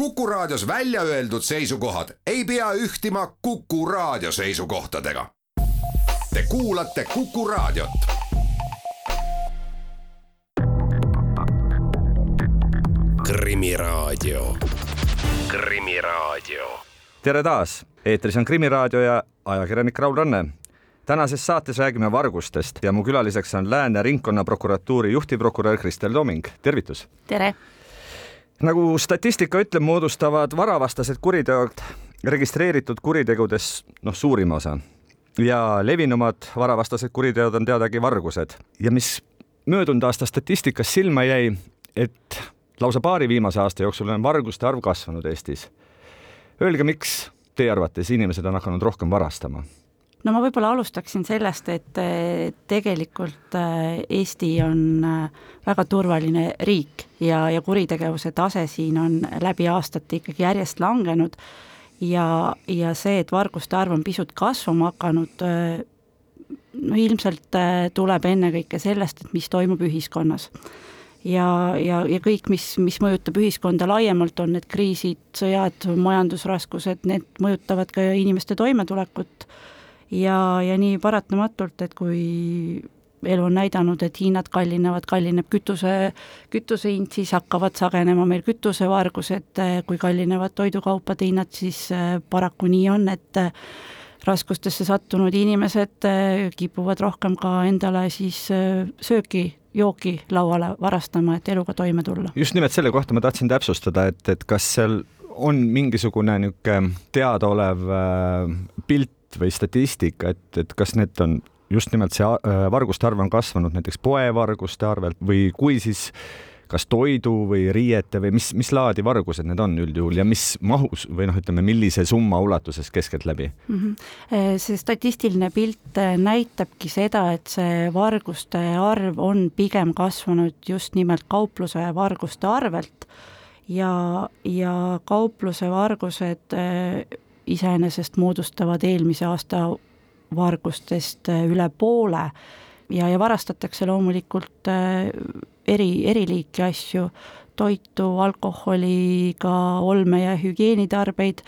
Kuku Raadios välja öeldud seisukohad ei pea ühtima Kuku Raadio seisukohtadega. Te kuulate Kuku Raadiot. krimiraadio, Krimiraadio. tere taas, eetris on Krimiraadio ja ajakirjanik Raul Ranne. tänases saates räägime vargustest ja mu külaliseks on Lääne ringkonnaprokuratuuri juhtivprokurör Kristel Toming, tervitus. tere nagu statistika ütleb, moodustavad varavastased kuriteod registreeritud kuritegudes noh, suurima osa ja levinumad varavastased kuriteod on teadagi vargused ja mis möödunud aasta statistikas silma jäi, et lausa paari viimase aasta jooksul on varguste arv kasvanud Eestis. Öelge, miks teie arvates inimesed on hakanud rohkem varastama? No ma võib-olla alustaksin sellest, et tegelikult äh, Eesti on äh, väga turvaline riik ja, ja kuritegevuse tase siin on läbi aastate ikkagi järjest langenud ja, ja see, et varguste arv on pisut kasvama hakanud, äh, no ilmselt tuleb ennekõike sellest, et mis toimub ühiskonnas. ja, ja, ja kõik, mis, mis mõjutab ühiskonda laiemalt, on need kriisid, sõjad, majandusraskused, need mõjutavad ka inimeste toimetulekut ja, ja nii paratamatult, et kui elu on näidanud, et hinnad kallinevad, kallineb kütuse, kütuse hind, siis hakkavad sagenema meil kütusevargused, kui kallinevad toidukaupade hinnad, siis äh, paraku nii on, et äh, raskustesse sattunud inimesed äh, kipuvad rohkem ka endale siis sööki jooki lauale varastama, et eluga toime tulla. just nimelt selle kohta ma tahtsin täpsustada, et, et kas seal on mingisugune niisugune teadaolev pilt või statistika, et, et kas need on just nimelt see äh, varguste arv on kasvanud näiteks poevarguste arvelt või kui, siis kas toidu või riiete või mis, mis laadi vargused need on üldjuhul ja mis mahus või noh, ütleme, millise summa ulatuses keskeltläbi mm? -hmm. see statistiline pilt äh, näitabki seda, et see varguste arv on pigem kasvanud just nimelt kaupluse varguste arvelt ja, ja kaupluse vargused iseenesest moodustavad eelmise aasta vargustest äh, üle poole ja, ja varastatakse loomulikult äh, eri, eri liiki asju, toitu, alkoholi, ka olme- ja hügieenitarbeid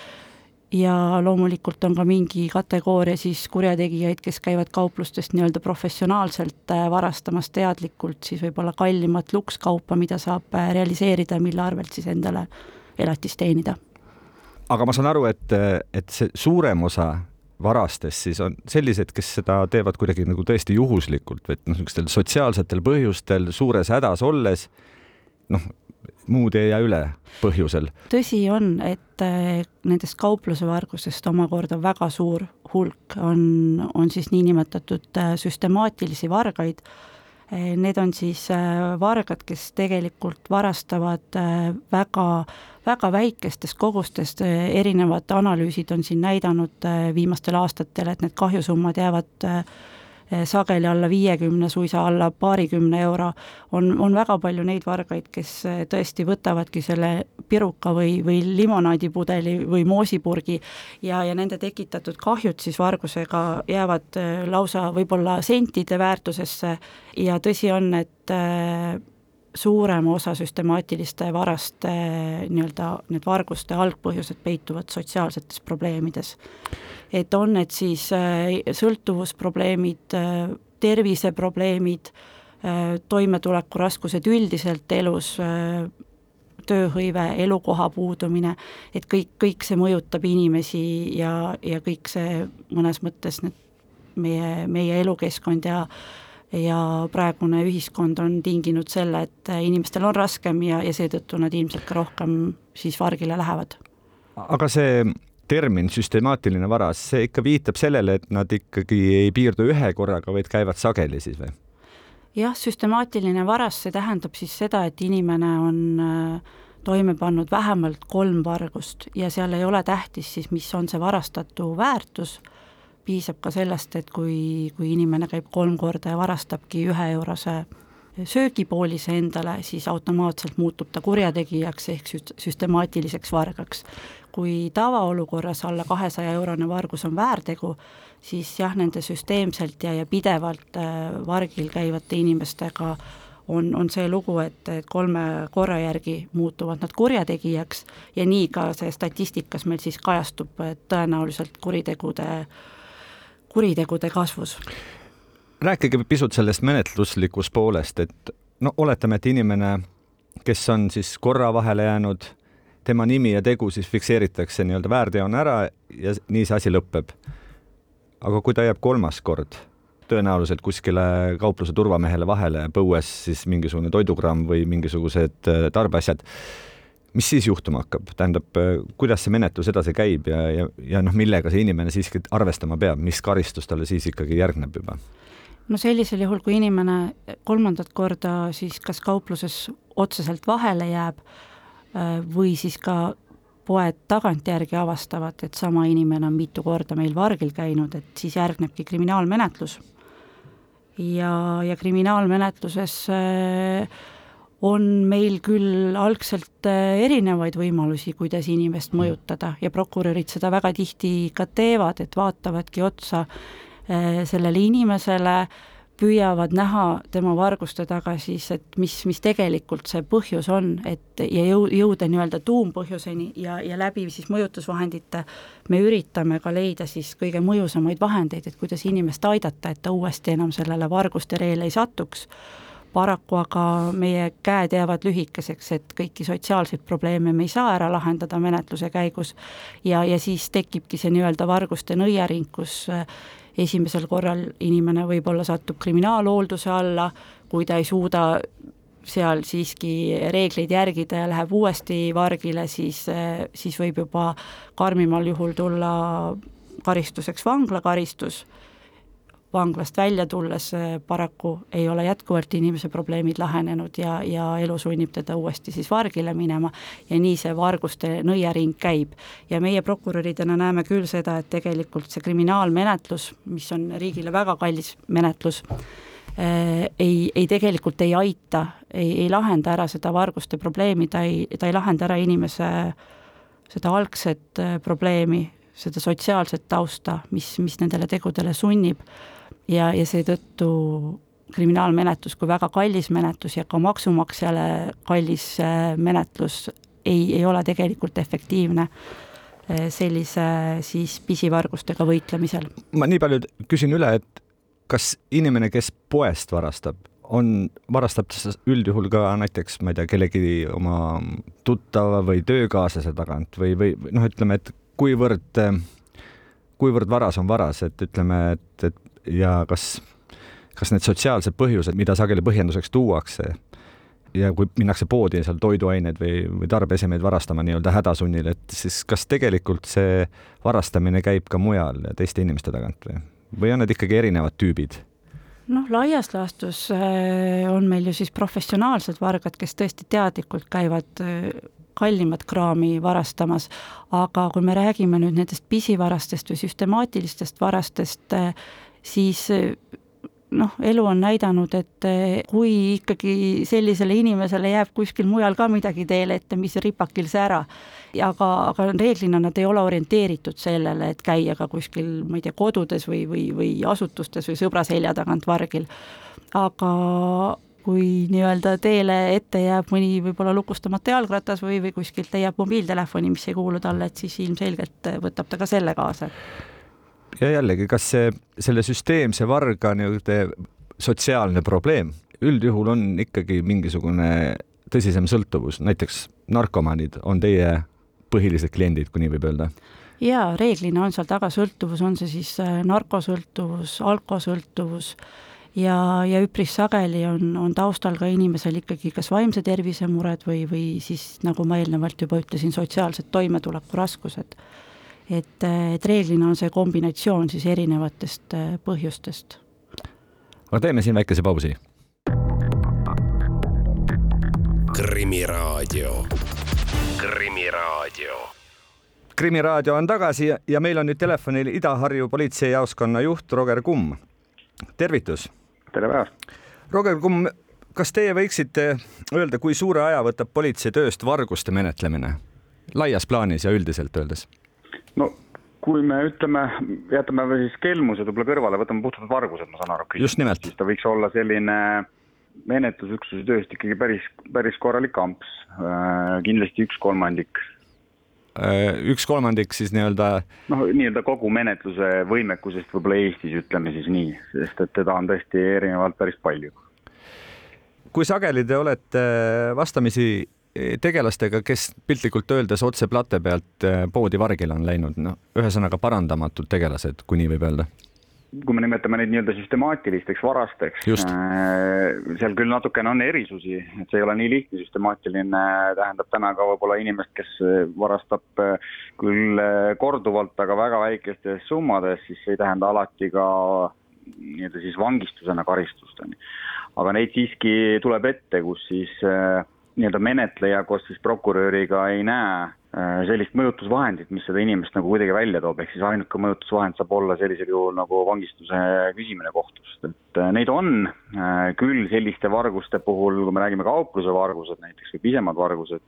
ja loomulikult on ka mingi kategooria siis kurjategijaid, kes käivad kauplustest nii-öelda professionaalselt äh, varastamas teadlikult siis võib-olla kallimat lukskaupa, mida saab realiseerida, mille arvelt siis endale elatist teenida aga ma saan aru, et, et see suurem osa varastest siis on sellised, kes seda teevad kuidagi nagu tõesti juhuslikult et noh, niisugustel sotsiaalsetel põhjustel suures hädas olles, noh, muud ei jää üle põhjusel. tõsi on, et eh, nendest kauplusevargustest omakorda väga suur hulk on, on siis niinimetatud eh, süstemaatilisi vargaid need on siis eh, vargad, kes tegelikult varastavad eh, väga, väga väikestest kogustest, erinevad analüüsid on siin näidanud viimastel aastatel, et need kahjusummad jäävad Eh, sageli alla viiekümne, suisa alla paarikümne euro, on, on väga palju neid vargaid, kes eh, tõesti võtavadki selle piruka või, või limonaadipudeli või moosipurgi ja, ja nende tekitatud kahjud siis vargusega jäävad eh, lausa võib-olla sentide väärtusesse ja tõsi on, et suurema osa süstemaatiliste varaste nii-öelda need varguste algpõhjused peituvad sotsiaalsetes probleemides. Et on need siis äh, sõltuvusprobleemid, äh, terviseprobleemid, äh, toimetulekuraskused üldiselt elus, tööhõive, elukoha puudumine, et kõik, kõik see mõjutab inimesi ja, ja kõik see mõnes mõttes need meie, meie elukeskkond ja ja praegune ühiskond on tinginud selle, et inimestel on raskem ja, ja seetõttu nad ilmselt ka rohkem siis vargile lähevad. aga see termin süstemaatiline varas, see ikka viitab sellele, et nad ikkagi ei piirdu ühe korraga, vaid käivad sageli siis või? jah, süstemaatiline varas, see tähendab siis seda, et inimene on äh, toime pannud vähemalt kolm vargust ja seal ei ole tähtis siis, mis on see varastatu väärtus piisab ka sellest, et kui, kui inimene käib kolm korda ja varastabki üheeurose söögipoolise endale, siis automaatselt muutub ta kurjategijaks ehk süstemaatiliseks vargaks. kui tavaolukorras alla kahesaja eurone vargus on väärtegu, siis jah, nende süsteemselt ja, ja pidevalt äh, vargil käivate inimestega on, on see lugu, et, et kolme korra järgi muutuvad nad kurjategijaks ja nii ka see statistikas meil siis kajastub tõenäoliselt kuritegude, kuritegude kasvus. Rääkige pisut sellest menetluslikust poolest, et no oletame, et inimene, kes on siis korra vahele jäänud, tema nimi ja tegu siis fikseeritakse nii-öelda väärteona ära ja nii see asi lõpeb. aga kui ta jääb kolmas kord tõenäoliselt kuskile kaupluse turvamehele vahele põues siis mingisugune toidugramm või mingisugused äh, tarbeasjad. mis siis juhtuma hakkab, tähendab, äh, kuidas see menetlus edasi käib ja, ja, ja noh, millega see inimene siiski arvestama peab, mis karistus talle siis ikkagi järgneb juba? No sellisel juhul, kui inimene kolmandat korda siis kas kaupluses otseselt vahele jääb äh, või siis ka poed tagantjärgi avastavad, et sama inimene on mitu korda meil vargil käinud, et siis järgnebki kriminaalmenetlus. Ja, ja kriminaalmenetluses äh, on meil küll algselt äh, erinevaid võimalusi, kuidas inimest mõjutada ja prokurörid seda väga tihti ka teevad, et vaatavadki otsa sellele inimesele, püüavad näha tema varguste taga siis, et mis, mis tegelikult see põhjus on, et ja jõu-, jõuda nii-öelda tuumpõhjuseni ja, ja läbi siis mõjutusvahendite me üritame ka leida siis kõige mõjusamaid vahendeid, et kuidas inimest aidata, et ta uuesti enam sellele varguste reele ei satuks paraku aga meie käed jäävad lühikeseks, et kõiki sotsiaalseid probleeme me ei saa ära lahendada menetluse käigus. Ja, ja siis tekibki see nii-öelda varguste nõiaring, kus esimesel korral inimene võib-olla satub kriminaalhoolduse alla, kui ta ei suuda seal siiski reegleid järgida ja läheb uuesti vargile, siis, siis võib juba karmimal juhul tulla karistuseks vanglakaristus vanglast välja tulles eh, paraku ei ole jätkuvalt inimese probleemid lahenenud ja, ja elu sunnib teda uuesti siis vargile minema ja nii see varguste nõiaring käib. ja meie prokuröridena näeme küll seda, et tegelikult see kriminaalmenetlus, mis on riigile väga kallis menetlus, eh, ei, ei tegelikult ei aita, ei, ei lahenda ära seda varguste probleemi, ta ei, ta ei lahenda ära inimese seda algset eh, probleemi, seda sotsiaalset tausta, mis, mis nendele tegudele sunnib ja, ja seetõttu kriminaalmenetlus kui väga kallis menetlus ja ka maksumaksjale kallis äh, menetlus ei, ei ole tegelikult efektiivne äh, sellise siis pisivargustega võitlemisel. ma nii palju küsin üle, et kas inimene, kes poest varastab, on, varastab ta üldjuhul ka näiteks, ma ei tea, kellegi oma tuttava või töökaaslase tagant või, või noh, ütleme, et kuivõrd, kuivõrd varas on varas, et ütleme, et, et ja kas, kas need sotsiaalsed põhjused, mida sageli põhjenduseks tuuakse, ja kui minnakse poodi seal toiduaineid või, või tarbeesemeid varastama nii-öelda hädasunnil, et siis kas tegelikult see varastamine käib ka mujal teiste inimeste tagant või, või on need ikkagi erinevad tüübid? noh, laias laastus äh, on meil ju siis professionaalsed vargad, kes tõesti teadlikult käivad äh, kallimat kraami varastamas, aga kui me räägime nüüd nendest pisivarastest või süstemaatilistest varastest, äh, siis noh, elu on näidanud, et kui ikkagi sellisele inimesele jääb kuskil mujal ka midagi teele ette, mis ripakil see ära, aga, aga reeglina nad ei ole orienteeritud sellele, et käia ka kuskil, ma ei tea, kodudes või, või, või asutustes või sõbra selja tagant vargil. aga kui nii-öelda teele ette jääb mõni võib-olla lukustamata jalgratas või, või kuskilt leiab mobiiltelefoni, mis ei kuulu talle, et siis ilmselgelt võtab ta ka selle kaasa ja jällegi, kas see, selle süsteemse varga nii-öelda sotsiaalne probleem üldjuhul on ikkagi mingisugune tõsisem sõltuvus, näiteks narkomaanid on teie põhilised kliendid, kui nii võib öelda? jaa, reeglina on seal taga sõltuvus, on see siis äh, narkosõltuvus, alkosõltuvus ja, ja üpris sageli on, on taustal ka inimesel ikkagi kas vaimse tervise mured või, või siis nagu ma eelnevalt juba ütlesin, sotsiaalsed toimetulekuraskused et, et reeglina on see kombinatsioon siis erinevatest äh, põhjustest. aga teeme siin väikese pausi. krimiraadio, Krimiraadio. krimiraadio on tagasi ja meil on nüüd telefonil Ida-Harju politseijaoskonna juht Roger Kumm. tervitus. tere päevast. Roger Kumm, kas teie võiksite öelda, kui suure aja võtab politsei tööst varguste menetlemine laias plaanis ja üldiselt öeldes? No kui me ütleme, jätame siis kelmused võib-olla kõrvale, võtame puhtalt vargused, ma saan aru. just nimelt. siis ta võiks olla selline menetlusüksuse tööst ikkagi päris, päris korralik amps, kindlasti üks kolmandik üks kolmandik siis nii-öelda. noh, nii-öelda kogu menetluse võimekusest võib-olla Eestis, ütleme siis nii, sest et teda on tõesti erinevalt päris palju. kui sageli te olete vastamisi tegelastega, kes piltlikult öeldes otse plate pealt poodi vargile on läinud, no ühesõnaga parandamatud tegelased, kui nii võib öelda kui me nimetame neid nii-öelda süstemaatilisteks varasteks, äh, seal küll natukene on erisusi, et see ei ole nii lihtne, süstemaatiline tähendab täna ka võib-olla inimest, kes varastab äh, küll äh, korduvalt, aga väga väikestes summades, siis see ei tähenda alati ka nii-öelda siis vangistusena karistust, on ju. aga neid siiski tuleb ette, kus siis nii-öelda menetleja koos siis prokuröriga ei näe Äh, sellist mõjutusvahendit, mis seda inimest nagu kuidagi välja toob, ehk siis ainuke mõjutusvahend saab olla sellisel juhul nagu vangistuse küsimine kohtust, et äh, neid on äh, küll selliste varguste puhul, kui me räägime kaupluse vargused näiteks või pisemad vargused,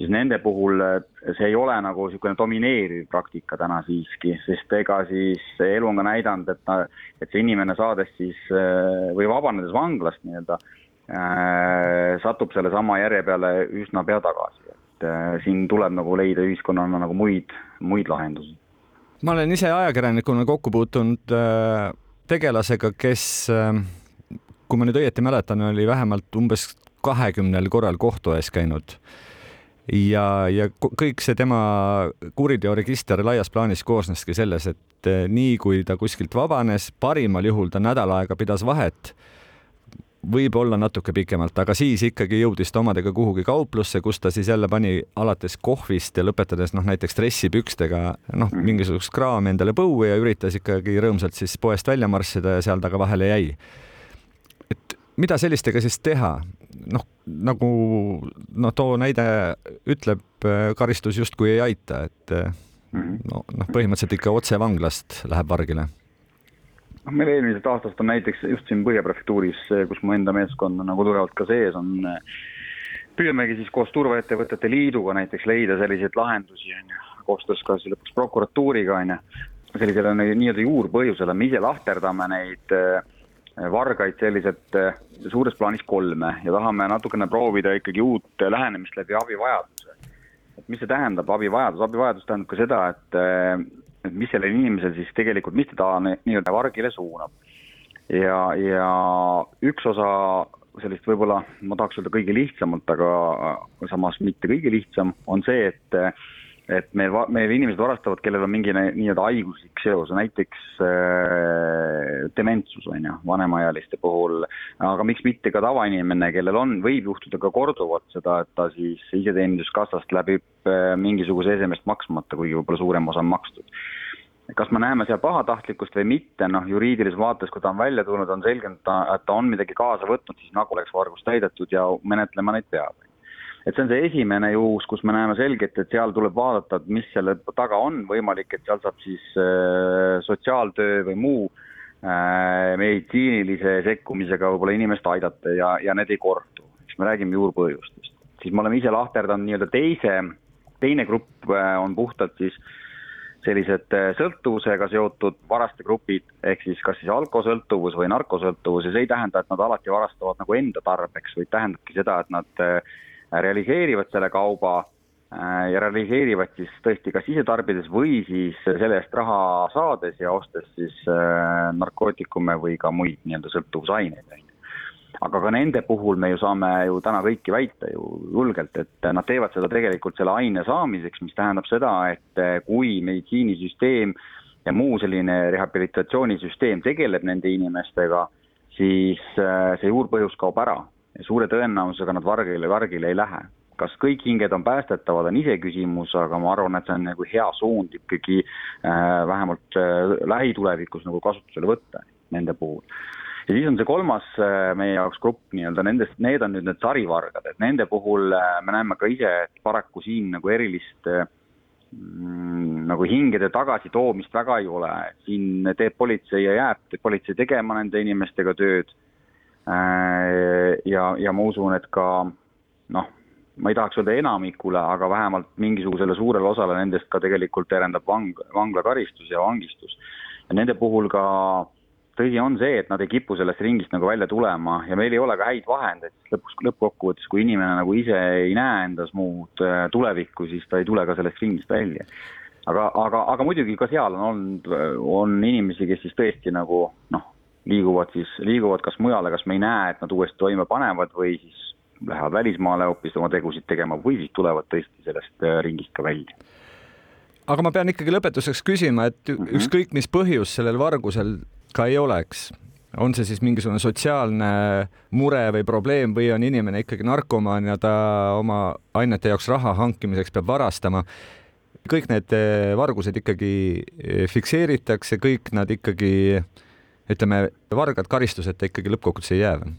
siis nende puhul see ei ole nagu niisugune domineeriv praktika täna siiski, sest ega siis elu on ka näidanud, et ta, et see inimene saades siis või vabanedes vanglast nii-öelda, satub sellesama järje peale üsna pea tagasi et äh, siin tuleb nagu leida ühiskonnana nagu muid, muid lahendusi. ma olen ise ajakirjanikuna kokku puutunud äh, tegelasega, kes äh,, kui ma nüüd õieti mäletan, oli vähemalt umbes kahekümnel korral kohtu ees käinud ja, ja kõik see tema kuriteoregister laias plaanis koosneski selles, et äh, nii kui ta kuskilt vabanes, parimal juhul ta nädal aega pidas vahet võib-olla natuke pikemalt, aga siis ikkagi jõudis ta omadega kuhugi kauplusse, kus ta siis jälle pani alates kohvist ja lõpetades noh, näiteks dressipükstega noh, mhm. mingisugust kraami endale põue ja üritas ikkagi rõõmsalt siis poest välja marssida ja seal ta ka vahele jäi. et mida sellistega siis teha? noh, nagu no too näide ütleb, karistus justkui ei aita, et mhm. no noh, põhimõtteliselt ikka otse vanglast läheb vargile noh, meil eelmisest aastast on näiteks just siin Põhja prefektuuris, kus mu enda meeskond on nagu tugevalt ka sees, on püüamegi siis koos Turvaettevõtete Liiduga näiteks leida selliseid lahendusi, on ju, koostöös ka siis lõpuks prokuratuuriga, on ju, sellisele nii-öelda juurpõhjusele, me ise lahterdame neid äh, vargaid selliselt äh, suures plaanis kolme ja tahame natukene proovida ikkagi uut lähenemist läbi abivajaduse. et mis see tähendab, abivajadus, abivajadus tähendab ka seda, et et mis sellel inimesel siis tegelikult, mis teda nii-öelda vargile suunab. ja, ja üks osa sellist võib-olla, ma tahaks öelda kõige lihtsamalt, aga samas mitte kõige lihtsam, on see, et et meil, meil inimesed varastavad, kellel on mingi nii-öelda haiguslik seos, näiteks äh, dementsus on ju, vanemaealiste puhul, aga miks mitte ka tavainimene, kellel on, võib juhtuda ka korduvalt seda, et ta siis iseteeninduskassast läbib äh, mingisuguse esemest maksmata, kuigi võib-olla suurem osa on makstud kas me näeme seal pahatahtlikkust või mitte, noh juriidilises vaates, kui ta on välja tulnud, on selge, et ta, et ta on midagi kaasa võtnud, siis nagu oleks vargus täidetud ja menetlema neid peab. et see on see esimene juhus, kus me näeme selgelt, et seal tuleb vaadata, et mis selle taga on, võimalik, et seal saab siis äh, sotsiaaltöö või muu äh, meditsiinilise sekkumisega võib-olla inimest aidata ja, ja need ei kordu, siis me räägime juurpõhjustest. siis me oleme ise lahterdanud nii-öelda teise, teine grupp äh, on puhtalt siis äh, sellised äh, sõltuvusega seotud varastegrupid, ehk siis kas siis alkosõltuvus või narkosõltuvus ja see ei tähenda, et nad alati varastavad nagu enda tarbeks, vaid tähendabki seda, et nad äh, realiseerivad selle kauba äh, ja realiseerivad siis tõesti kas ise tarbides või siis selle eest raha saades ja ostes siis narkootikume või ka muid nii-öelda sõltuvusaineid, aga ka nende puhul me ju saame ju täna kõiki väita ju julgelt, et nad teevad seda tegelikult selle aine saamiseks, mis tähendab seda, et kui meditsiinisüsteem ja muu selline rehabilitatsioonisüsteem tegeleb nende inimestega, siis äh, see juurpõhjus kaob ära suure tõenäosusega nad vargile, vargile ei lähe. kas kõik hinged on päästetavad, on iseküsimus, aga ma arvan, et see on nagu hea suund ikkagi äh, vähemalt äh, lähitulevikus nagu kasutusele võtta nende puhul ja siis on see kolmas äh, meie jaoks grupp nii-öelda nendest, need on nüüd need sarivargad, et nende puhul äh, me näeme ka ise, et paraku siin nagu erilist mm, nagu hingede tagasitoomist väga ei ole, siin teeb politsei ja jääb politsei tegema nende inimestega tööd. Äh, ja, ja ma usun, et ka noh, ma ei tahaks öelda enamikule, aga vähemalt mingisugusele suurele osale nendest ka tegelikult terendab vang, vanglakaristus ja vangistus. ja nende puhul ka tõsi on see, et nad ei kipu sellest ringist nagu välja tulema ja meil ei ole ka häid vahendeid, lõpuks, lõppkokkuvõttes, kui inimene nagu ise ei näe endas muud äh, tulevikku, siis ta ei tule ka sellest ringist välja. aga, aga, aga muidugi ka seal on olnud, on inimesi, kes siis tõesti nagu noh, liiguvad siis, liiguvad kas mujale, kas me ei näe, et nad uuesti toime panevad või siis lähevad välismaale hoopis oma tegusid tegema või siis tulevad tõesti sellest äh, ringist ka välja aga ma pean ikkagi lõpetuseks küsima, et mm -hmm. ükskõik, mis põhjus sellel vargusel ka ei oleks, on see siis mingisugune sotsiaalne mure või probleem või on inimene ikkagi narkomaan ja ta oma ainete jaoks raha hankimiseks peab varastama, kõik need eh, vargused ikkagi eh, fikseeritakse, kõik nad ikkagi ütleme, vargad karistuseta ikkagi lõppkokkuvõttes ei jää või?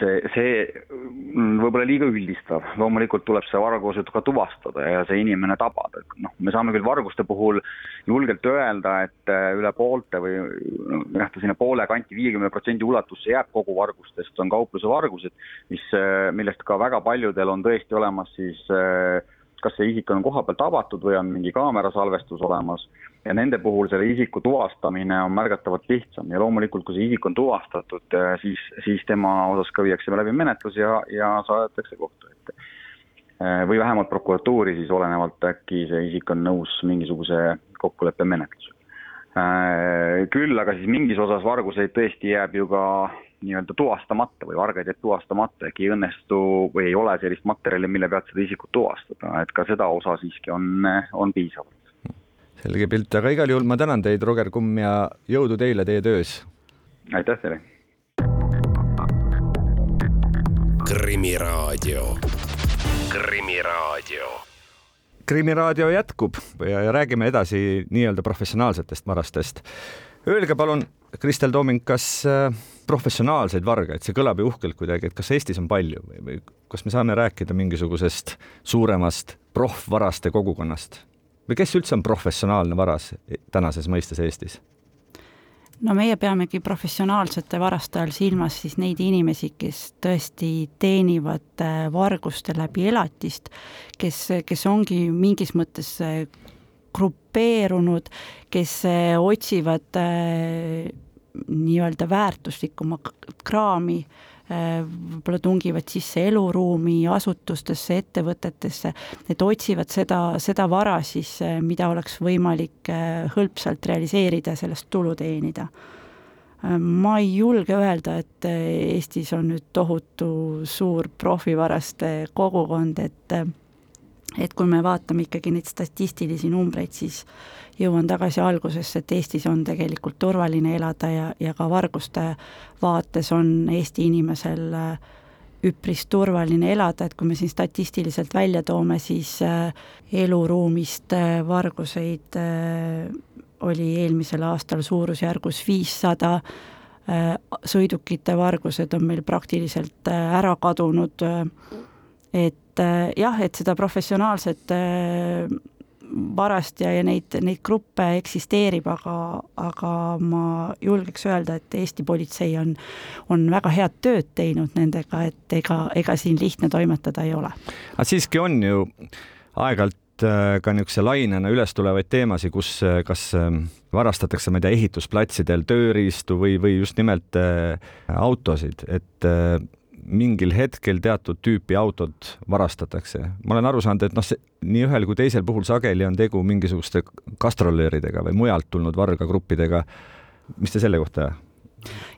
See, see mm, võib-olla liiga üldistav, loomulikult tuleb see vargus ka tuvastada ja see inimene tabada, et noh, me saame küll varguste puhul julgelt öelda, et äh, üle poolte või noh, ta sinna poole kanti, viiekümne protsendi ulatusse jääb kogu vargustest, on kaupluse vargused, mis, äh, millest ka väga paljudel on tõesti olemas siis äh, kas see isik on kohapeal tabatud või on mingi kaamerasalvestus olemas ja nende puhul selle isiku tuvastamine on märgatavalt lihtsam ja loomulikult, kui see isik on tuvastatud, äh, siis, siis tema osas ka viiakse läbi menetlus ja, ja saadetakse kohtu ette. Äh, või vähemalt prokuratuuri siis olenevalt, äkki see isik on nõus mingisuguse kokkuleppemenetlusega. Äh, küll aga siis mingis osas varguseid tõesti jääb ju ka nii-öelda tuvastamata või vargaid jääb tuvastamata, ehk ei õnnestu või ei ole sellist materjali, mille pealt seda isikut tuvastada, et ka seda osa siiski on, on piisavalt selge pilt, aga igal juhul ma tänan teid, Roger Kumm ja jõudu teile teie töös. aitäh teile. krimiraadio, Krimiraadio. krimiraadio jätkub ja, ja räägime edasi nii-öelda professionaalsetest varastest. Öelge palun, Kristel Tooming, kas äh, professionaalseid vargaid, see kõlab ju uhkelt kuidagi, et kas Eestis on palju või, või kas me saame rääkida mingisugusest suuremast proffvaraste kogukonnast? või kes üldse on professionaalne varas tänases mõistes Eestis? no meie peamegi professionaalsete varaste all silmas siis neid inimesi, kes tõesti teenivad äh, varguste läbi elatist, kes, kes ongi mingis mõttes äh, grupeerunud, kes äh, otsivad nii-öelda väärtuslikuma kraami äh, võib-olla tungivad sisse eluruumi, asutustesse, ettevõtetesse, et otsivad seda, seda vara siis, mida oleks võimalik hõlpsalt realiseerida, sellest tulu teenida. Ma ei julge öelda, et Eestis on nüüd tohutu suur profivaraste kogukond, et et kui me vaatame ikkagi neid statistilisi numbreid, siis jõuan tagasi algusesse, et Eestis on tegelikult turvaline elada ja, ja ka varguste vaates on Eesti inimesel äh, üpris turvaline elada, et kui me siin statistiliselt välja toome, siis äh, eluruumist äh, varguseid oli eelmisel aastal suurusjärgus viissada, sõidukite vargused on meil praktiliselt ära kadunud, et jah, et seda professionaalset varast ja, ja neid, neid gruppe eksisteerib, aga, aga ma julgeks öelda, et Eesti politsei on, on väga head tööd teinud nendega, et ega, ega siin lihtne toimetada ei ole. aga siiski on ju aeg-ajalt äh, ka niisuguse lainena üles tulevaid teemasid, kus äh, kas varastatakse, ma ei tea, ehitusplatsidel tööriistu või, või just nimelt äh, autosid, et mingil hetkel teatud tüüpi autod varastatakse. ma olen aru saanud, et noh, nii ühel kui teisel puhul sageli on tegu mingisuguste gastrolööridega või mujalt tulnud vargagruppidega. mis te selle kohta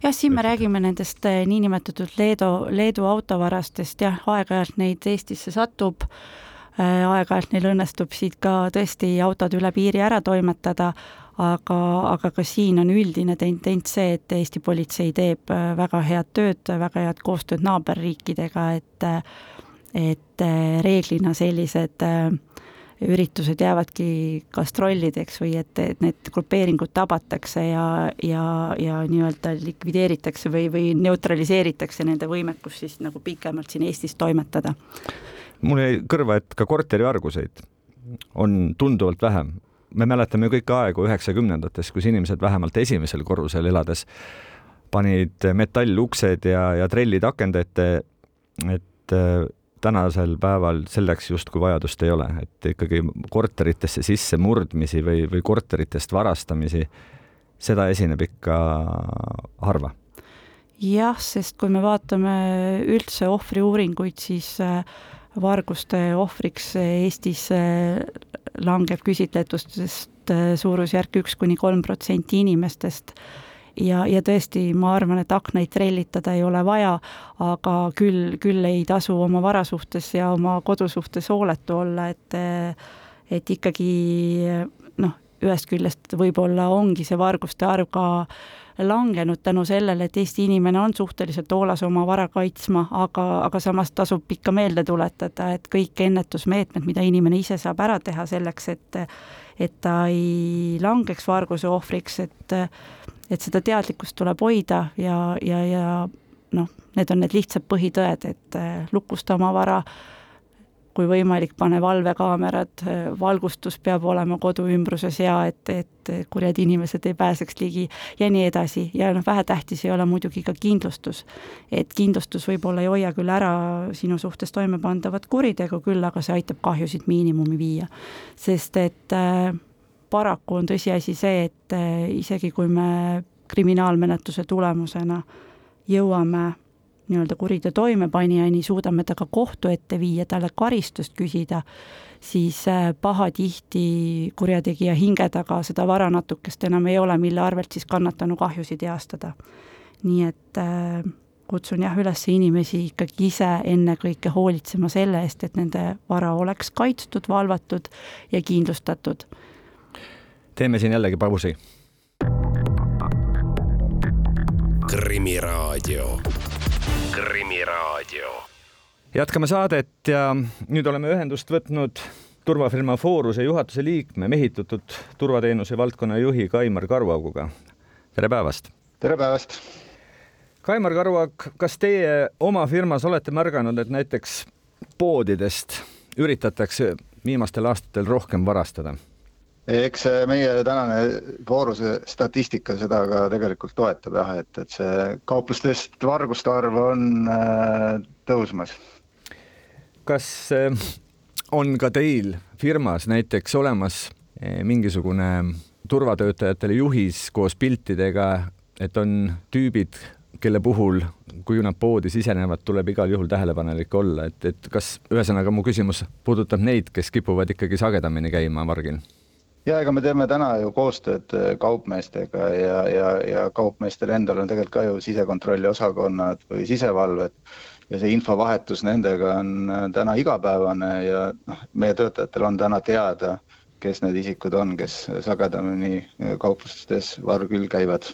jah, siin me räägime nendest eh, niinimetatud Leedu, Leedu autovarastest, jah, aeg-ajalt neid Eestisse satub äh,, aeg-ajalt neil õnnestub siit ka tõesti autod üle piiri ära toimetada, aga, aga ka siin on üldine tendents see, et Eesti politsei teeb äh, väga head tööd, väga head koostööd naaberriikidega, et et äh, reeglina sellised äh, üritused jäävadki gastrollideks või et, et need grupeeringud tabatakse ja, ja, ja nii-öelda likvideeritakse või, või neutraliseeritakse nende võimekus siis nagu pikemalt siin Eestis toimetada. mul jäi kõrva, et ka korterivarguseid on tunduvalt vähem me mäletame kõik aegu üheksakümnendates, kus inimesed vähemalt esimesel korrusel elades panid metalluksed ja, ja trellid akende ette, et äh, tänasel päeval selleks justkui vajadust ei ole, et ikkagi korteritesse sisse murdmisi või, või korteritest varastamisi, seda esineb ikka harva. jah, sest kui me vaatame üldse ohvriuuringuid, siis äh, varguste ohvriks Eestis äh, langeb küsitletustest äh, suurusjärk üks kuni kolm protsenti inimestest. Ja, ja tõesti, ma arvan, et aknaid trellitada ei ole vaja, aga küll, küll ei tasu oma vara suhtes ja oma kodu suhtes hooletu olla, et et ikkagi noh, ühest küljest võib-olla ongi see varguste arv ka langenud tänu sellele, et Eesti inimene on suhteliselt hoolas oma vara kaitsma, aga, aga samas tasub ikka meelde tuletada, et kõik ennetusmeetmed, mida inimene ise saab ära teha selleks, et et ta ei langeks varguse ohvriks, et et seda teadlikkust tuleb hoida ja, ja, ja noh, need on need lihtsad põhitõed, et lukusta oma vara, kui võimalik, pane valvekaamerad, valgustus peab olema kodu ümbruses hea, et, et kurjad inimesed ei pääseks ligi ja nii edasi ja noh, vähetähtis ei ole muidugi ka kindlustus. et kindlustus võib-olla ei hoia küll ära sinu suhtes toime pandavat kuritegu, küll aga see aitab kahjusid miinimumi viia. sest et äh, paraku on tõsiasi see, et äh, isegi kui me kriminaalmenetluse tulemusena jõuame nii-öelda kuriteo toimepanijani, suudame ta ka kohtu ette viia, talle karistust küsida, siis äh, pahatihti kurjategija hinge taga seda vara natukest enam ei ole, mille arvelt siis kannatanu kahjusid heastada. nii et äh, kutsun jah üles inimesi ikkagi ise ennekõike hoolitsema selle eest, et nende vara oleks kaitstud, valvatud ja kindlustatud. teeme siin jällegi pausi. krimiraadio Krimiraadio. jätkame saadet ja nüüd oleme ühendust võtnud turvafirma Fooruse juhatuse liikme, mehitatud turvateenuse valdkonna juhi Kaimar Karuauguga. tere päevast! tere päevast! Kaimar Karuag, kas teie oma firmas olete märganud, et näiteks poodidest üritatakse viimastel aastatel rohkem varastada? Eks meie tänane vooruse statistika seda ka tegelikult toetab jah, et, et see kauplustest varguste arv on äh, tõusmas. kas äh, on ka teil firmas näiteks olemas äh, mingisugune turvatöötajatele juhis koos piltidega, et on tüübid, kelle puhul, kui nad poodi sisenevad, tuleb igal juhul tähelepanelik olla, et, et kas ühesõnaga mu küsimus puudutab neid, kes kipuvad ikkagi sagedamini käima vargil ja ega me teeme täna ju koostööd äh, kaupmeestega ja, ja, ja kaupmeestel endal on tegelikult ka ju sisekontrolli osakonnad või sisevalved ja see infovahetus nendega on äh, täna igapäevane ja noh, meie töötajatel on täna teada, kes need isikud on, kes sagedamini äh, kauplustes vargül käivad.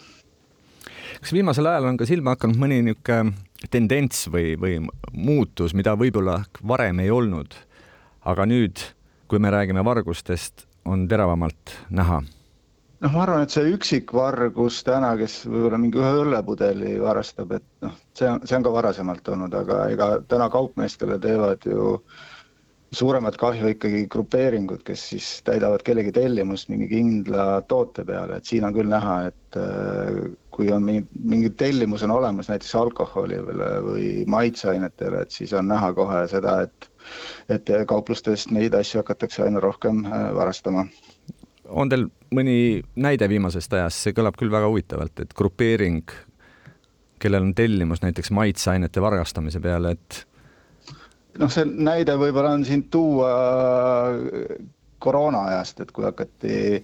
kas viimasel ajal on ka silma hakanud mõni niisugune tendents või, või muutus, mida võib-olla varem ei olnud, aga nüüd, kui me räägime vargustest, on teravamalt näha? noh, ma arvan, et see üksikvargus täna, kes võib-olla mingi ühe õllepudeli varastab, et noh, see on, see on ka varasemalt olnud, aga ega täna kaupmeestele teevad ju suuremat kahju ikkagi grupeeringud, kes siis täidavad kellegi tellimust mingi kindla toote peale, et siin on küll näha, et äh, kui on mingi, mingi tellimus on olemas näiteks alkoholile või maitseainetele, et siis on näha kohe seda, et et kauplustest neid asju hakatakse aina rohkem äh, varastama. on teil mõni näide viimasest ajast, see kõlab küll väga huvitavalt, et grupeering, kellel on tellimus näiteks maitseainete varastamise peale, et noh, see näide võib-olla on siin tuua koroona ajast, et kui hakati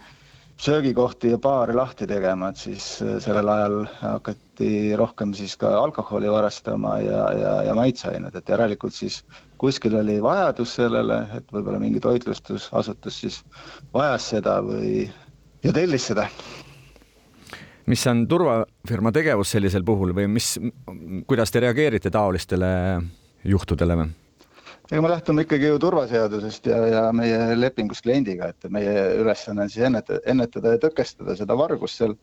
söögikohti ja baare lahti tegema, et siis sellel ajal hakati rohkem siis ka alkoholi varastama ja, ja, ja maitseained, et järelikult siis kuskil oli vajadus sellele, et võib-olla mingi toitlustusasutus siis vajas seda või, ja tellis seda. mis on turvafirma tegevus sellisel puhul või mis, kuidas te reageerite taolistele juhtudele või? Ega me lähtume ikkagi ju turvaseadusest ja, ja meie lepingust kliendiga, et meie ülesanne on siis ennetada, ennetada ja tõkestada seda vargust seal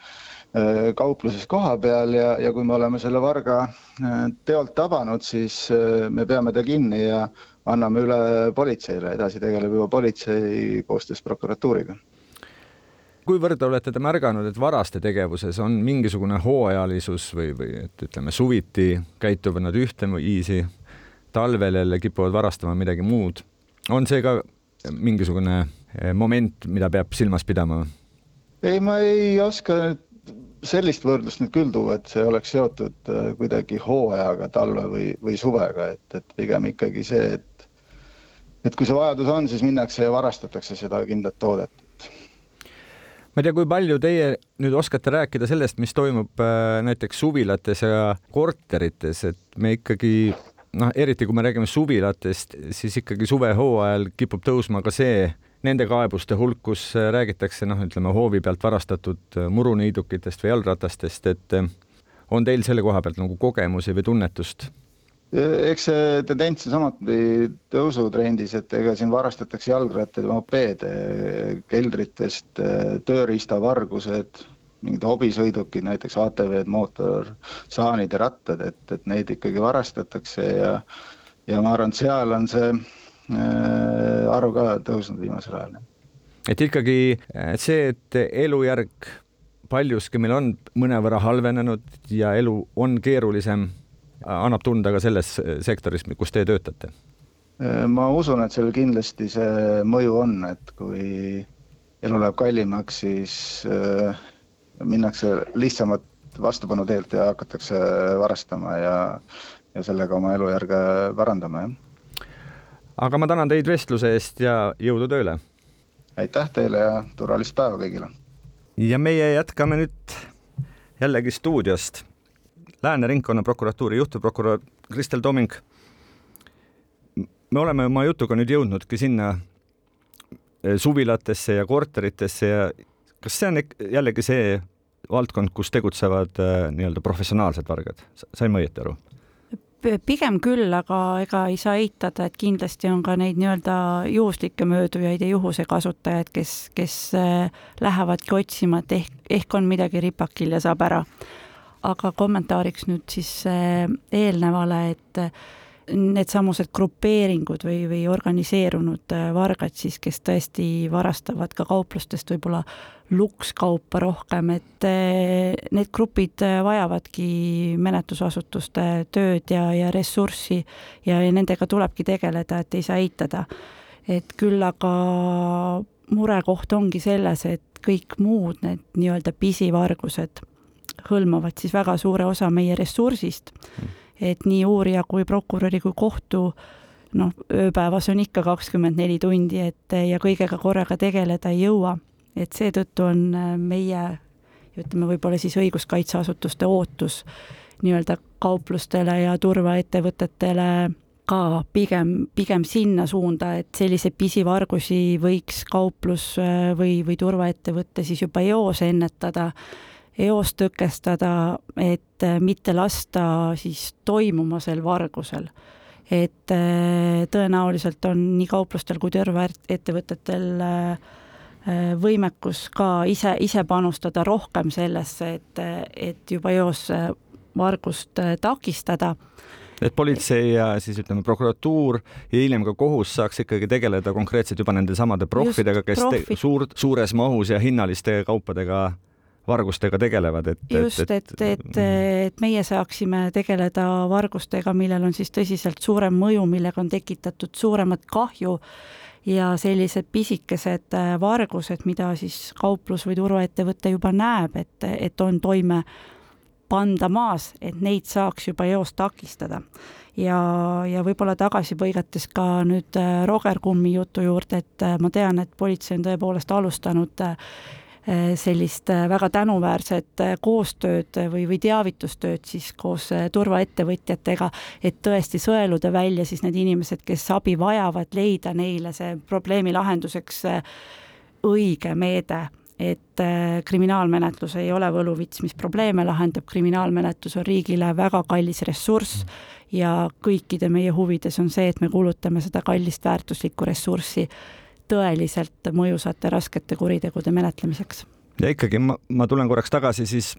Äh, kaupluses kohapeal ja, ja kui me oleme selle varga äh, teolt tabanud, siis äh, me peame ta kinni ja anname üle politseile, edasi tegeleb juba politsei koostöös prokuratuuriga. kuivõrd olete te märganud, et varaste tegevuses on mingisugune hooajalisus või, või et ütleme, suviti käituvad nad ühteviisi, talvel jälle kipuvad varastama midagi muud. on see ka mingisugune moment, mida peab silmas pidama? ei, ma ei oska sellist võrdlust nüüd küll tuua, et see oleks seotud äh, kuidagi hooajaga, talve või, või suvega, et, et pigem ikkagi see, et et kui see vajadus on, siis minnakse ja varastatakse seda kindlat toodet. ma ei tea, kui palju teie nüüd oskate rääkida sellest, mis toimub äh, näiteks suvilates ja korterites, et me ikkagi noh, eriti kui me räägime suvilatest, siis ikkagi suvehooajal kipub tõusma ka see nende kaebuste hulk, kus räägitakse noh, ütleme hoovi pealt varastatud muruniidukitest või jalgratastest, et äh, on teil selle koha pealt nagu kogemusi või tunnetust? eks see tendents on samuti tõusutrendis, et ega siin varastatakse jalgrattaid ja mopeede keldritest, tööriistavargused, mingid hobisõidukid, näiteks ATV-d, mootorsaanid ja rattad, et, et neid ikkagi varastatakse ja ja ma arvan, et seal on see Äh, arv ka tõusnud viimasel ajal. et ikkagi äh, see, et elujärg paljuski meil on mõnevõrra halvenenud ja elu on keerulisem, annab tunda ka selles sektoris, kus te töötate? Äh, ma usun, et sellel kindlasti see mõju on, et kui elu läheb kallimaks, siis minnakse lihtsamat vastupanu teelt ja hakatakse varastama ja, ja sellega oma elujärge parandama, jah aga ma tänan teid vestluse eest ja jõudu tööle! aitäh teile ja turvalist päeva kõigile! ja meie jätkame nüüd jällegi stuudiost. Lääne ringkonnaprokuratuuri juhtivprokurör Kristel Toming. me oleme oma jutuga nüüd jõudnudki sinna eh, suvilatesse ja korteritesse ja kas see on jällegi see valdkond, kus tegutsevad eh, nii-öelda professionaalsed vargad, sain ma õieti aru? pigem küll, aga ega ei saa eitada, et kindlasti on ka neid nii-öelda juhuslikke möödujaid ja juhuse kasutajaid, kes, kes äh, lähevadki otsima, et ehk, ehk on midagi ripakil ja saab ära. aga kommentaariks nüüd siis äh, eelnevale, et needsamused grupeeringud või, või organiseerunud äh, vargad siis, kes tõesti varastavad ka kauplustest võib-olla lukskaupa rohkem, et äh, need grupid äh, vajavadki menetlusasutuste tööd ja, ja ressurssi ja, ja nendega tulebki tegeleda, et ei saa eitada. et küll aga murekoht ongi selles, et kõik muud need nii-öelda pisivargused hõlmavad siis väga suure osa meie ressursist mm et nii uurija kui prokuröri kui kohtu noh, ööpäevas on ikka kakskümmend neli tundi, et ja kõigega korraga tegeleda ei jõua. et seetõttu on äh, meie, ütleme võib-olla siis õiguskaitseasutuste ootus nii-öelda kauplustele ja turvaettevõtetele ka pigem, pigem sinna suunda, et selliseid pisivargusi võiks kauplus äh, või, või turvaettevõte siis juba eos ennetada eos tõkestada, et äh, mitte lasta siis toimuma sel vargusel. et äh, tõenäoliselt on nii kauplustel kui terveettevõtetel äh, võimekus ka ise, ise panustada rohkem sellesse, et, et juba eos vargust takistada et politsei ja siis ütleme, prokuratuur ja hiljem ka kohus saaks ikkagi tegeleda konkreetselt juba nende samade proffidega, kes profi. suur, suures mahus ja hinnaliste kaupadega vargustega tegelevad, et. just, et, et, et, et, et meie saaksime tegeleda vargustega, millel on siis tõsiselt suurem mõju, millega on tekitatud suuremat kahju ja sellised pisikesed äh, vargused, mida siis kauplus või turvaettevõte juba näeb, et, et on toime panda maas, et neid saaks juba eos takistada. ja, ja võib-olla tagasi põigates ka nüüd äh, Roger Kummi jutu juurde, et äh, ma tean, et politsei on tõepoolest alustanud Eh, sellist eh, väga tänuväärset eh, koostööd või, või teavitustööd siis koos turvaettevõtjatega, et tõesti sõeluda välja siis need inimesed, kes abi vajavad, leida neile see probleemi lahenduseks õige meede. Et kriminaalmenetlus ei ole võluvits, mis probleeme lahendab, kriminaalmenetlus on riigile väga kallis ressurss ja kõikide meie huvides on see, et me kulutame seda kallist väärtuslikku ressurssi tõeliselt mõjusate raskete kuritegude menetlemiseks. ja ikkagi ma, ma tulen korraks tagasi siis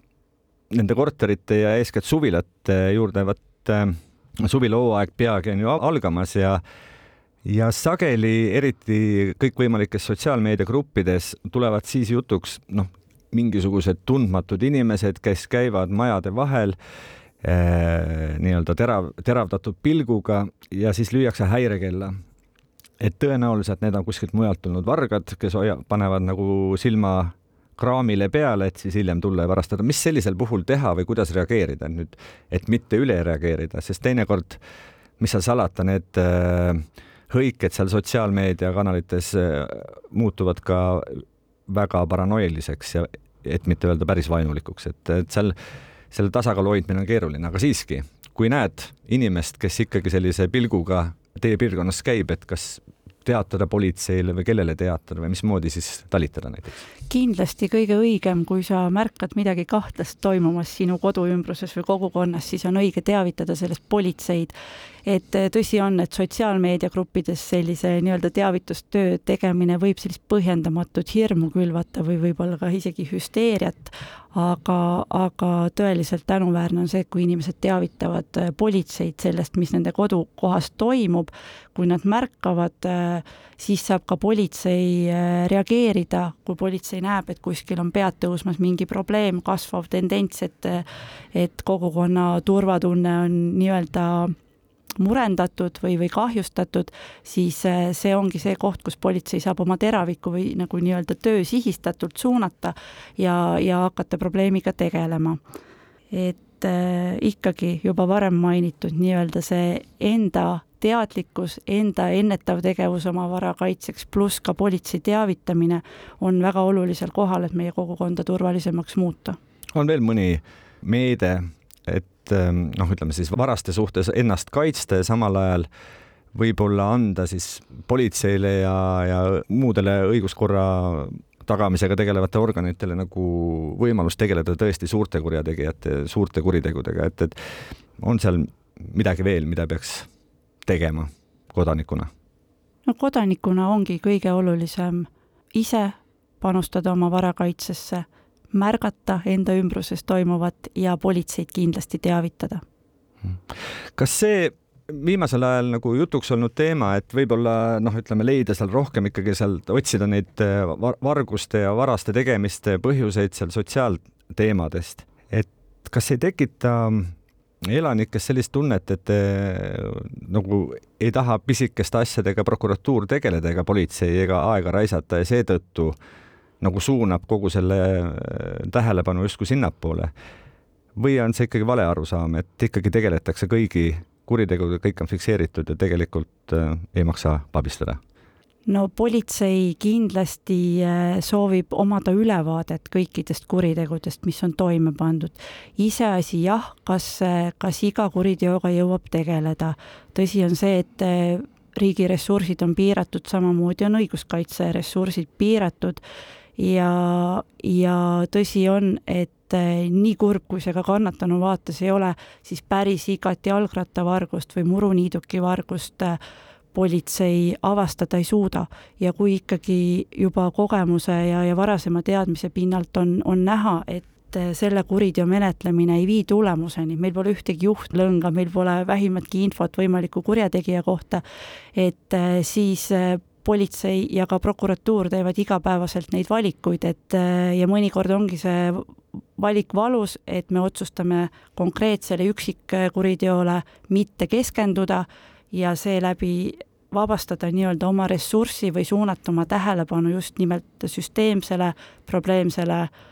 nende korterite ja eeskätt suvilate juurde, vot äh, suvilahooaeg peagi on ju algamas ja ja sageli, eriti kõikvõimalikes sotsiaalmeediagruppides tulevad siis jutuks noh, mingisugused tundmatud inimesed, kes käivad majade vahel äh, nii-öelda terav, teravdatud pilguga ja siis lüüakse häirekella et tõenäoliselt need on kuskilt mujalt tulnud vargad, kes hoia-, panevad nagu silma kraamile peale, et siis hiljem tulla ja varastada. mis sellisel puhul teha või kuidas reageerida nüüd, et mitte üle reageerida, sest teinekord, mis seal salata, need äh, hõiked seal sotsiaalmeediakanalites äh, muutuvad ka väga paranoiliseks ja et mitte öelda päris vaenulikuks, et, et seal selle tasakaalu hoidmine on keeruline, aga siiski, kui näed inimest, kes ikkagi sellise pilguga teie piirkonnas käib, et kas teatada politseile või kellele teatada või mismoodi siis talitada näiteks? kindlasti kõige õigem, kui sa märkad midagi kahtlast toimumas sinu koduümbruses või kogukonnas, siis on õige teavitada sellest politseid. Et tõsi on, et sotsiaalmeediagruppides sellise nii-öelda teavitustöö tegemine võib sellist põhjendamatut hirmu külvata või võib-olla ka isegi hüsteeriat, aga, aga tõeliselt tänuväärne on see, kui inimesed teavitavad politseid sellest, mis nende kodukohas toimub, kui nad märkavad, siis saab ka politsei reageerida, kui politsei näeb, et kuskil on pead tõusmas mingi probleem, kasvav tendents, et et kogukonna turvatunne on nii-öelda murendatud või, või kahjustatud, siis eh, see ongi see koht, kus politsei saab oma teraviku või nagu nii-öelda töö sihistatult suunata ja, ja hakata probleemiga tegelema. et äh, ikkagi juba varem mainitud nii-öelda see enda teadlikkus, enda ennetav tegevus oma vara kaitseks, pluss ka politsei teavitamine on väga olulisel kohal, et meie kogukonda turvalisemaks muuta. on veel mõni meede, et ähm, noh, ütleme siis varaste suhtes ennast kaitsta ja samal ajal võib-olla anda siis politseile ja, ja muudele õiguskorra tagamisega tegelevate organitele nagu võimalus tegeleda tõesti suurte kurjategijate, suurte kuritegudega, et, et on seal midagi veel, mida peaks tegema kodanikuna? no kodanikuna ongi kõige olulisem ise panustada oma vara kaitsesse, märgata enda ümbruses toimuvat ja politseid kindlasti teavitada. kas see viimasel ajal nagu jutuks olnud teema, et võib-olla noh, ütleme leida seal rohkem ikkagi sealt, otsida neid äh, varguste ja varaste tegemiste põhjuseid seal sotsiaalteemadest, et kas ei tekita elanikes sellist tunnet, et nagu ei taha pisikeste asjadega prokuratuur tegeleda ega politsei ega aega raisata ja seetõttu nagu suunab kogu selle äh, tähelepanu justkui sinnapoole. või on see ikkagi vale arusaam, et ikkagi tegeletakse kõigi kuritegudega, kõik on fikseeritud ja tegelikult äh, ei maksa pabistada? no politsei kindlasti äh, soovib omada ülevaadet kõikidest kuritegudest, mis on toime pandud. iseasi jah, kas, kas iga kuriteoga jõuab tegeleda. tõsi on see, et riigi ressursid on piiratud, samamoodi on õiguskaitse ressursid piiratud ja, ja tõsi on, et nii kurb, kui see ka kannatanu vaates ei ole, siis päris igat jalgrattavargust või muruniiduki vargust äh, politsei avastada ei suuda. Ja kui ikkagi juba kogemuse ja, ja varasema teadmise pinnalt on, on näha, et selle kuriteo menetlemine ei vii tulemuseni, meil pole ühtegi juhtlõnga, meil pole vähimatki infot võimaliku kurjategija kohta, et eh, siis eh, politsei ja ka prokuratuur teevad igapäevaselt neid valikuid, et eh, ja mõnikord ongi see valik valus, et me otsustame konkreetsele üksikkuriteole mitte keskenduda ja seeläbi vabastada nii-öelda oma ressurssi või suunata oma tähelepanu just nimelt süsteemsele, probleemsele äh,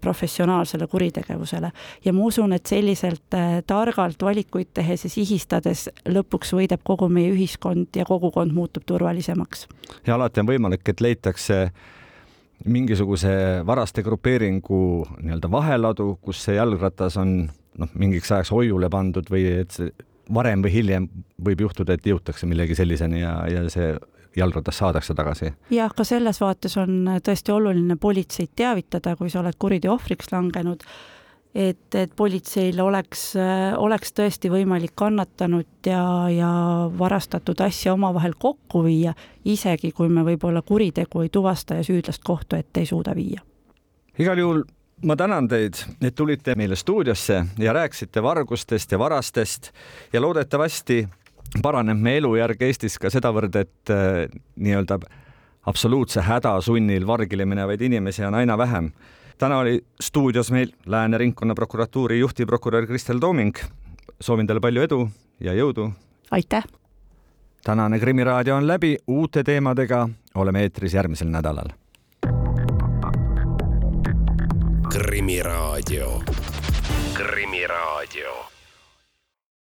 professionaalsele kuritegevusele. ja ma usun, et selliselt äh, targalt valikuid tehes ja sihistades lõpuks võidab kogu meie ühiskond ja kogukond muutub turvalisemaks. ja alati on võimalik, et leitakse mingisuguse varaste grupeeringu nii-öelda vaheladu, kus see jalgratas on noh, mingiks ajaks hoiule pandud või et see varem või hiljem võib juhtuda, et jõutakse millegi selliseni ja, ja see jalgratas saadakse tagasi. jah, ka selles vaates on tõesti oluline politseid teavitada, kui sa oled kuriteo ohvriks langenud, et, et politseil oleks, oleks tõesti võimalik kannatanut ja, ja varastatud asja omavahel kokku viia, isegi kui me võib-olla kuritegu ei tuvasta ja süüdlast kohtu ette ei suuda viia. igal juhul ma tänan teid, et tulite meile stuudiosse ja rääkisite vargustest ja varastest ja loodetavasti paraneb meie elujärg Eestis ka sedavõrd, et äh, nii-öelda absoluutse häda sunnil vargile minevaid inimesi on aina vähem. täna oli stuudios meil Lääne ringkonnaprokuratuuri juhtivprokurör Kristel Tooming. soovin teile palju edu ja jõudu. aitäh! tänane Krimiraadio on läbi, uute teemadega oleme eetris järgmisel nädalal Krimiraadio, Krimiraadio